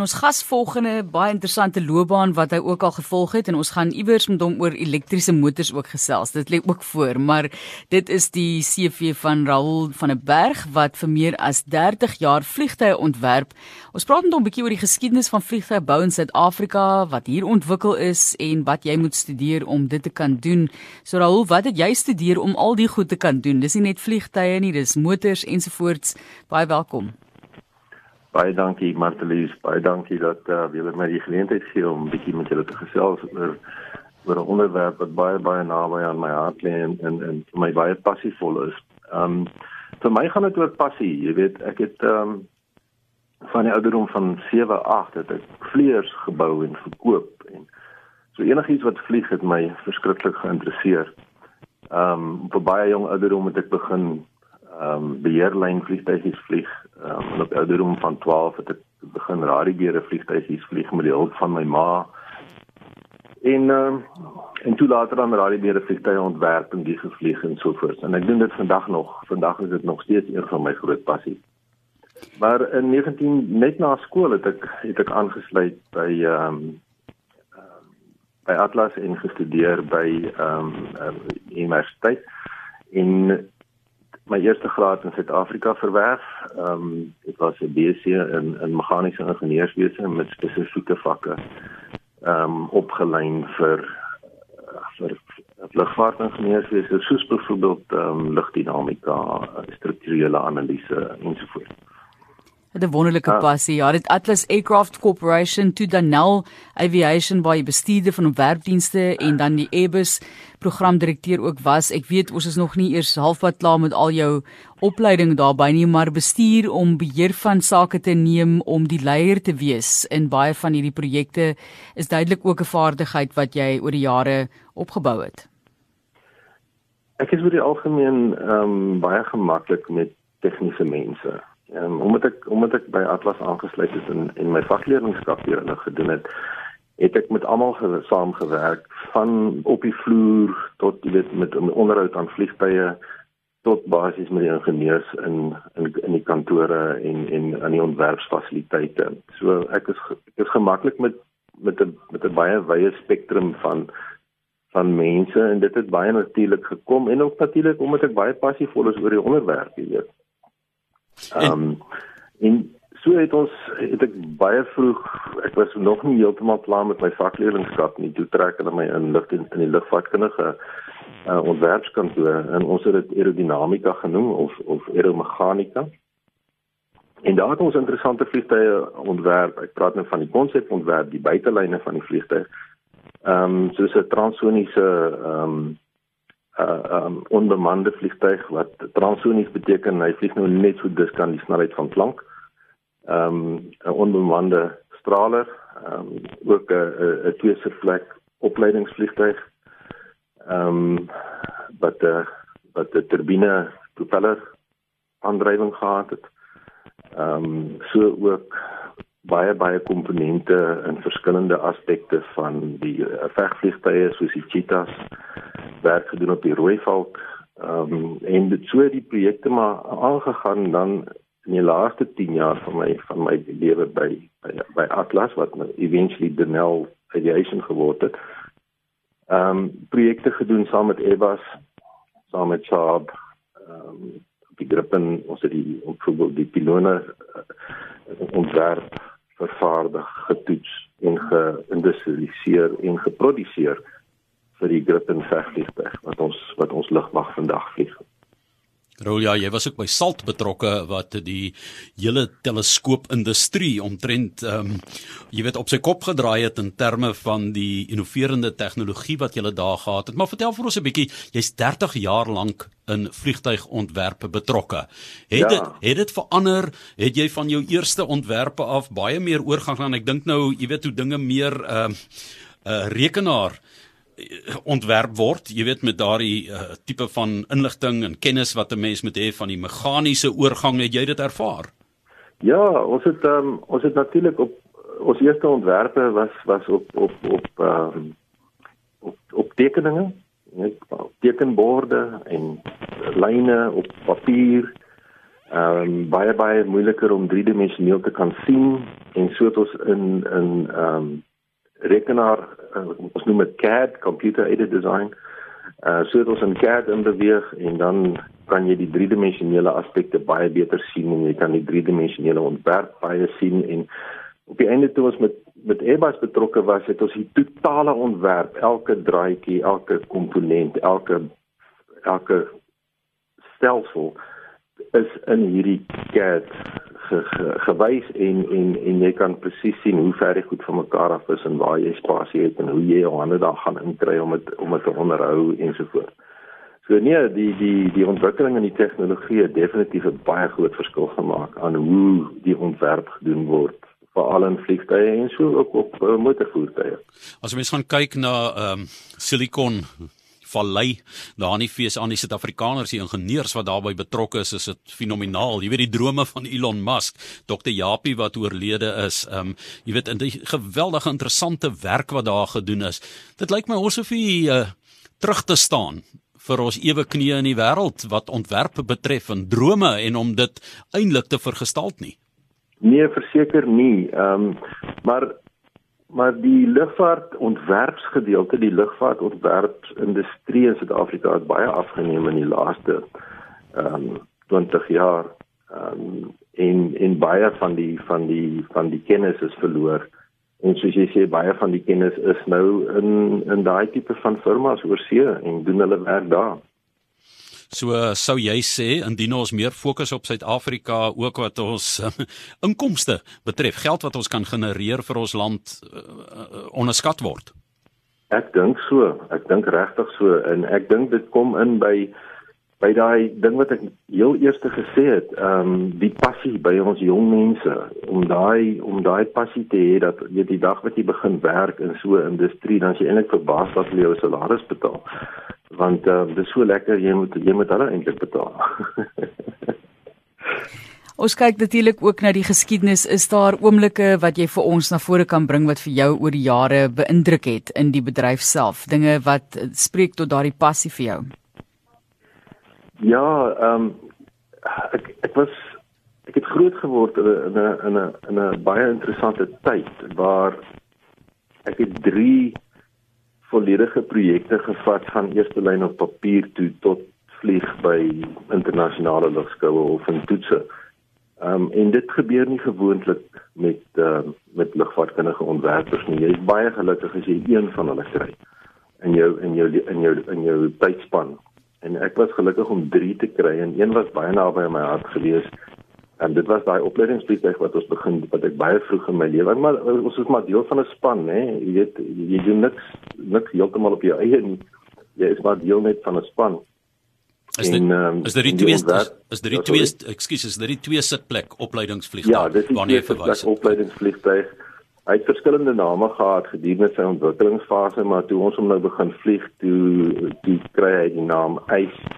Ons gas volgende baie interessante loopbaan wat hy ook al gevolg het en ons gaan iewers met hom oor elektriese motors ook gesels. Dit lê ook voor, maar dit is die CV van Raul van der Berg wat vir meer as 30 jaar vliegtye ontwerp. Ons praat met hom 'n bietjie oor die geskiedenis van vliegtuigbou in Suid-Afrika, wat hier ontwikkel is en wat jy moet studeer om dit te kan doen. So Raul, wat het jy studeer om al die goed te kan doen? Dis nie net vliegtye nie, dis motors ensovoorts. Baie welkom. Baie dankie Martelies, baie dankie dat uh, julle my die geleentheid gee om 'n bietjie met julle te gesels oor oor 'n onderwerp wat baie baie naby aan my hart lê en en en vir my baie passievol is. Um vir my gaan dit oor passie. Jy weet, ek het um van die ouderdom van 7, 8 het ek vlieërs gebou en verkoop en so enigiets wat vlieg het my verskriklik geïnteresseer. Um vir baie jong ouderdom het ek begin um beheerlyn vliegtuigies vlieg um, en op ouderdom van 12 het ek begin radiebeere vliegtuigies vlieg met die hulp van my ma. En um, en toe later dan radiebeere vliegtuie ontwerp en die gevlieg en so voort. En ek doen dit vandag nog. Vandag is dit nog steeds een van my groot passies. Maar in 19 net na skool het ek het ek aangesluit by ehm um, by Atlas en gestudeer by ehm um, universiteit en my eerste graad in Suid-Afrika verwerf. Ehm um, dit was 'n BSc in in meganiese ingenieurswese met spesifieke vakke ehm um, opgelei vir vir lugvaartingenieurswese soos byvoorbeeld ehm um, lugdinamika, strukturele analise ensovoorts. 'n wonderlike ah. passie. Ja, dit Atlas Aircraft Corporation toe Danel Aviation waar hy bestuurder van ontwerpdienste en dan die Airbus programdirekteur ook was. Ek weet ons is nog nie eers halfpad klaar met al jou opleiding daarbey nie, maar bestuur om beheer van sake te neem om die leier te wees in baie van hierdie projekte is duidelik ook 'n vaardigheid wat jy oor die jare opgebou het. Ek is oor die algemeen ehm um, baie gemaklik met tegniese mense. Ehm um, omdat ek omdat ek by Atlas aangesluit is en en my vakleerlingskap hier nog gedoen het, het ek met almal saamgewerk van op die vloer tot jy weet met onderhoud aan vliegtye tot basies met die ingenieurs in in in die kantore en en aan die ontwerpsfasiliteite. So ek is ek is gemaklik met met 'n met 'n baie wye spektrum van van mense en dit het baie natuurlik gekom en ook natuurlik omdat ek baie passievol is oor die onderwerp, jy weet. Ehm um, en so het ons het ek baie vroeg ek was nog nie heeltemal klaar met my vakleerlingskap nie. Toe trek hulle my in lig in, in die lugvaartkundige uh, ontwerpskantoor en ons het dit aerodinamika genoem of of aeromeganika. En daar het ons interessante vliegtye ontwerp. Ek praat nou van die konsepontwerp, die buitelyne van die vliegtuig. Ehm um, soos 'n transoniese ehm um, uh um onbemande vliegtuig wat transonies beteken hy vlieg nou net so dis kan die snelheid van klank. Um 'n onbemande straler, um ook 'n 'n twee se vlek opleidingsvliegtuig. Um wat 'n uh, wat 'n turbine propeller aandrywing gehad het. Um so ook baie baie komponente in verskillende aspekte van die uh, vegvliegtuie soos die cheetahs werk gedoen op die rooi valk. Ehm um, en dit so die projekte maar aangegaan dan in die laaste 10 jaar van my van my lewe by, by by Atlas wat nou eventually Denel Aviation geword het. Ehm um, projekte gedoen saam met Airbus, saam met Saab, ehm um, die Gripen, ons het die byvoorbeeld die pilone uh, ontwerp vervaardig, getoets en geïndustrialiseer en geproduseer vir die Gripen vegvliegtuig wat ons wat ons lugmag vandag vlieg. Rolia, jy was ook by Salt betrokke wat die hele teleskoopindustrie omtrent ehm um, jy weet op sy kop gedraai het in terme van die innoverende tegnologie wat jy daar gehad het. Maar vertel vir ons 'n bietjie, jy's 30 jaar lank in vliegtuigontwerpe betrokke. Het ja. dit het dit verander? Het jy van jou eerste ontwerpe af baie meer oorgang aan ek dink nou, jy weet hoe dinge meer ehm uh, 'n uh, rekenaar ontwerp word, jy weet met daardie uh, tipe van inligting en kennis wat 'n mens moet hê van die meganiese oorgang, het jy dit ervaar? Ja, ons het um, ons het natuurlik op ons eerste ontwerpe was was op op op um, op, op tekeninge, net tekenborde en lyne op papier. Ehm um, baie baie moeiliker om driedimensioneel te kan sien en so het ons in in ehm um, rekenaar uh, ons noem dit CAD computer aided design uh so het ons in CAD in beweeg en dan kan jy die driedimensionele aspekte baie beter sien en jy kan die driedimensionele ontwerp baie sien en op die einde toe ons met met Airbus betrokke was het ons die totale ontwerp elke draadjie elke komponent elke elke stelsel is in hierdie CAD ge, ge, gewys en en en jy kan presies sien hoe ver dit goed van mekaar af is en waar jy spasie het en hoe jy jou hande daar gaan inkry om dit om dit te onderhou ensovoorts. So nee, die die die ontwikkeling in die tegnologie het definitief 'n baie groot verskil gemaak aan hoe die ontwerp gedoen word veral in vliegtye en so ook op uh, motorvoertuie. As mens gaan kyk na ehm um, Silicon Vallei, daar in die FSA, die Suid-Afrikaners, die ingenieurs wat daarbey betrokke is, is dit fenomenaal. Jy weet die drome van Elon Musk, Dr. Japie wat oorlede is, ehm um, jy weet in die geweldige interessante werk wat daar gedoen is. Dit lyk my asof hy uh, terug te staan vir ons ewe knieë in die wêreld wat ontwerpe betref en drome en om dit eintlik te vergestalt nie. Nee, verseker nie. Ehm um, maar maar die lugvaart ontwerpsgedeelte, die lugvaart ontwerpsindustrie in Suid-Afrika het baie afgeneem in die laaste ehm um, 20 jaar. Ehm um, en en baie van die van die van die kennis is verloor. En soos jy sê baie van die kennis is nou in in daai tipe van firmas oor see en doen hulle werk daar. So sou jy sê indien ons meer fokus op Suid-Afrika ook wat ons uh, inkomste betref, geld wat ons kan genereer vir ons land uh, uh, onderskat word. Ek dink so, ek dink regtig so en ek dink dit kom in by by daai ding wat ek heel eers gesê het, ehm um, die passie by ons jong mense om daai om daai passie te hê dat jy die dag wat jy begin werk in so 'n industrie dan jy eintlik verbaas dat jy jou salaris betaal. Want ehm uh, dit is so lekker jy moet jy moet hulle eintlik betaal. Ons kyk natuurlik ook na die geskiedenis. Is daar oomblikke wat jy vir ons na vore kan bring wat vir jou oor die jare beïndruk het in die bedryf self? Dinge wat spreek tot daardie passie vir jou? Ja, ehm um, ek ek was ek het groot geword in 'n in 'n in 'n baie interessante tyd waar ek het 3 volledige projekte gevat van eerste lyn op papier toe tot vlieg by internasionale lugskoue of in toetse. Ehm um, en dit gebeur nie gewoonlik met ehm uh, met lugvaartkundige ontwerpers nie. Jy is baie gelukkig as jy een van hulle kry in jou in jou in jou in jou tydspan en ek was gelukkig om 3 te kry en een was baie naby aan my hart gewees en dit was daai opleidingsvliegtuig wat ons begin wat ek baie vroeg in my lewe maar ons is maar deel van 'n span nê jy weet jy doen niks niks heeltemal op jou eie nie. Jy is maar deel net van 'n span. Is dit en, um, is dit die twee is, is dit die twee ekskuus is dit die twee sitplek opleidingsvliegtuig ja, waarna jy verwys opleidingsvliegtuig. Hy het verskillende name gehad gedurende sy ontwikkelingsfase, maar toe ons hom nou begin vlieg, toe toe kry hy die naam Ice.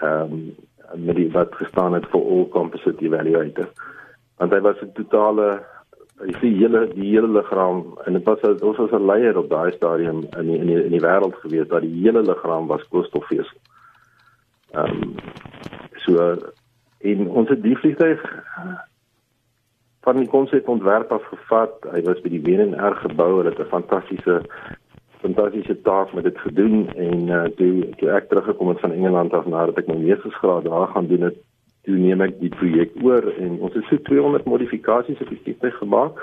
Ehm um, met die wat gestaan het vir all composite evaluator. Want hy was 'n totale hy sien hele die hele liggaam en dit was ons was 'n leier op daai stadium in die, in die, in die wêreld gewees dat die hele liggaam was koolstofvesel. Ehm um, so in ons het die vliegtuig van die konsep ontwerp af gevat. Hy was by die WNR gebou. Hulle het 'n fantastiese fantastiese taak met dit gedoen en uh, toe toe ek teruggekom het van Engeland af nadat ek my meestersgraad daar gaan doen het, toe neem ek die projek oor en ons het so 200 modifikasies op die tipe gemaak.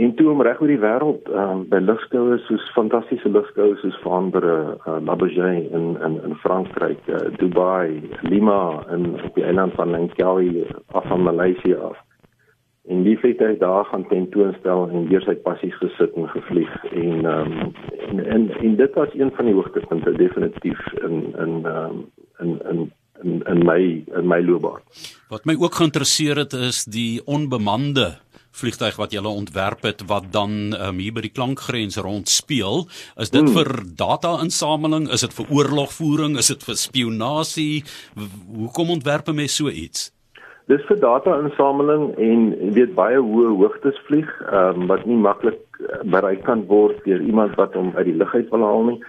En toe om reg oor die wêreld um, by lugskoue soos fantastiese lugskoue soos Vaandre, uh, La Beaujolais in in in Frankryk, uh, Dubai, Lima en op die eiland van Langkawi af van Maleisië af en die hy daar gaan tentoonstel en weer sy passies gesit en gevlieg en ehm um, en, en en dit was een van die hoogtepunte definitief in in ehm um, in in in in my in my loopbaan. Wat my ook geïnteresseer het is die onbemande vliegtuig wat jy ontwerp het wat dan um, hier by die klankgrens rond speel. Is dit hmm. vir data-insameling? Is dit vir oorlogvoering? Is dit vir spionasie? Hoekom ontwerp 'n mens so iets? Dis vir data-insameling en weet baie hoë hoogtes vlieg, ehm um, wat nie maklik eh, bereik kan word deur iemand wat hom uit die lug uit wil haal nie.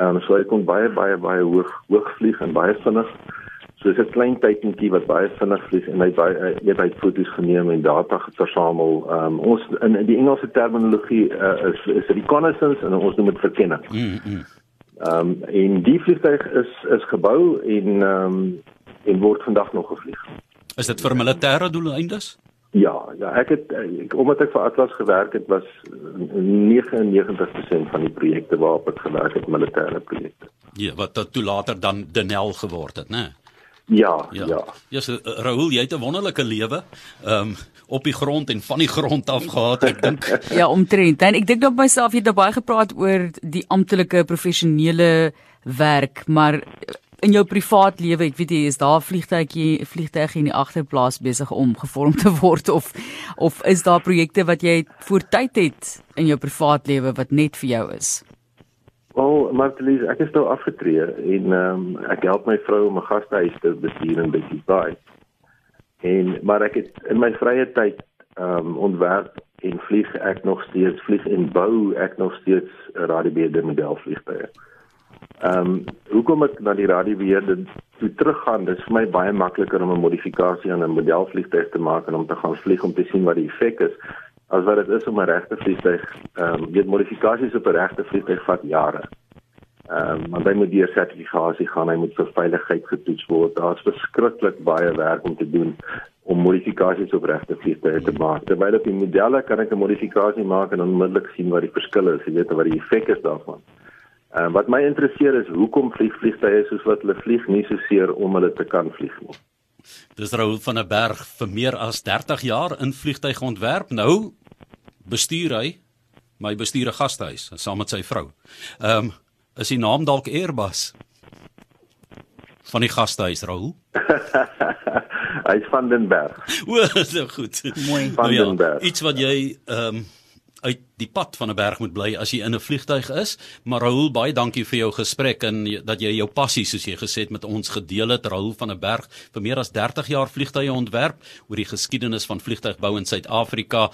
Ehm um, so hy kon baie baie baie hoog hoog vlieg en baie vinnig. soos 'n klein tydentjie wat baie vinnig vlieg en hy baie eenheid foto's geneem en data versamel. Um, ons in, in die Engelse terminologie uh, is is reconnaissance en ons noem dit verkenning. Mm. Ehm um, en die vliegtuig is is gebou en ehm um, en word vandag nog gevlieg. Is dit vir militêre doeleindes? Ja, ja, ek het ek, omdat ek vir Atlas gewerk het was 99% van die projekte waarop ek gewerk het militêre projekte. Ja, wat tot toe later dan Denel geword het, né? Ja, ja. Ja, ja so, uh, Rahul, jy het 'n wonderlike lewe. Ehm um, op die grond en van die grond af gehad, ek dink. ja, omtrent. En ek dink op myself jy het nou baie gepraat oor die amptelike professionele werk, maar in jou privaat lewe, ek weet jy is daar vliegtuigie vliegtuig in die agterplaas besig om gevorm te word of of is daar projekte wat jy voor tyd het in jou privaat lewe wat net vir jou is? Wel, Martelies, ek is nou afgetree en ehm um, ek help my vrou om 'n gastehuis te bestuur in Betty Bay. En maar ek het in my vrye tyd ehm um, ontwerp en vlieg ek nog steeds vlieg en bou ek nog steeds radiobeheerde modelvliegtuie. Ehm um, hoekom ek na die radiobeheerder toe teruggaan, dis vir my baie makliker om 'n modifikasie aan 'n modelvliegtuig te maak en om te gaan vlieg om te sien wat die effek is as wat dit is om 'n regte vliegtuig ehm um, weet modifikasies op 'n regte vliegtuig vat jare. Ehm um, want hy moet deur sertifikasie gaan, hy moet vir veiligheid getoets word. Daar's verskriklik baie werk om te doen om modifikasies op regte vliegtuie te maak. Terwyl op die modelle kan ek 'n modifikasie maak en onmiddellik sien wat die verskil is, jy weet wat die effek is daarvan. Ehm uh, wat my interesseer is hoekom vlieg vliegtye soos wat hulle vlieg nie so seer om hulle te kan vlieg nie. Dis Raoul van der Berg vir meer as 30 jaar in vliegtuig ontwerp. Nou bestuur hy my bestuur 'n gastehuis saam met sy vrou. Ehm um, is die naam dalk Airbus van die gastehuis Raoul? Hy's van den Berg. O, so goed. Mooi. Van nou ja, den Berg. Iets wat jy ehm um, uit die pad van 'n berg moet bly as jy in 'n vliegtuig is. Maar Raoul, baie dankie vir jou gesprek en dat jy jou passie soos jy gesê het met ons gedeel het. Raoul van 'n berg vir meer as 30 jaar vliegtuie ontwerp oor die geskiedenis van vliegtuigbou in Suid-Afrika.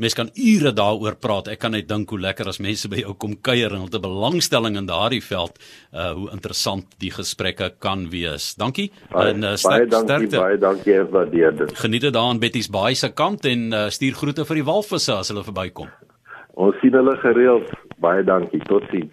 Mens kan ure daaroor praat. Ek kan net dink hoe lekker as mense by jou kom kuier en hulle 'n belangstelling in daardie veld, uh hoe interessant die gesprekke kan wees. Dankie. Baie, en uh, sterk, baie dankie, sterkte. Baie dankie vir waardeer dit. Geniet dit daar in Betty's Baai se kant en uh, stuur groete vir die walvisse as hulle verbykom. Ons sien hulle gereeld. Baie dankie. Totsiens.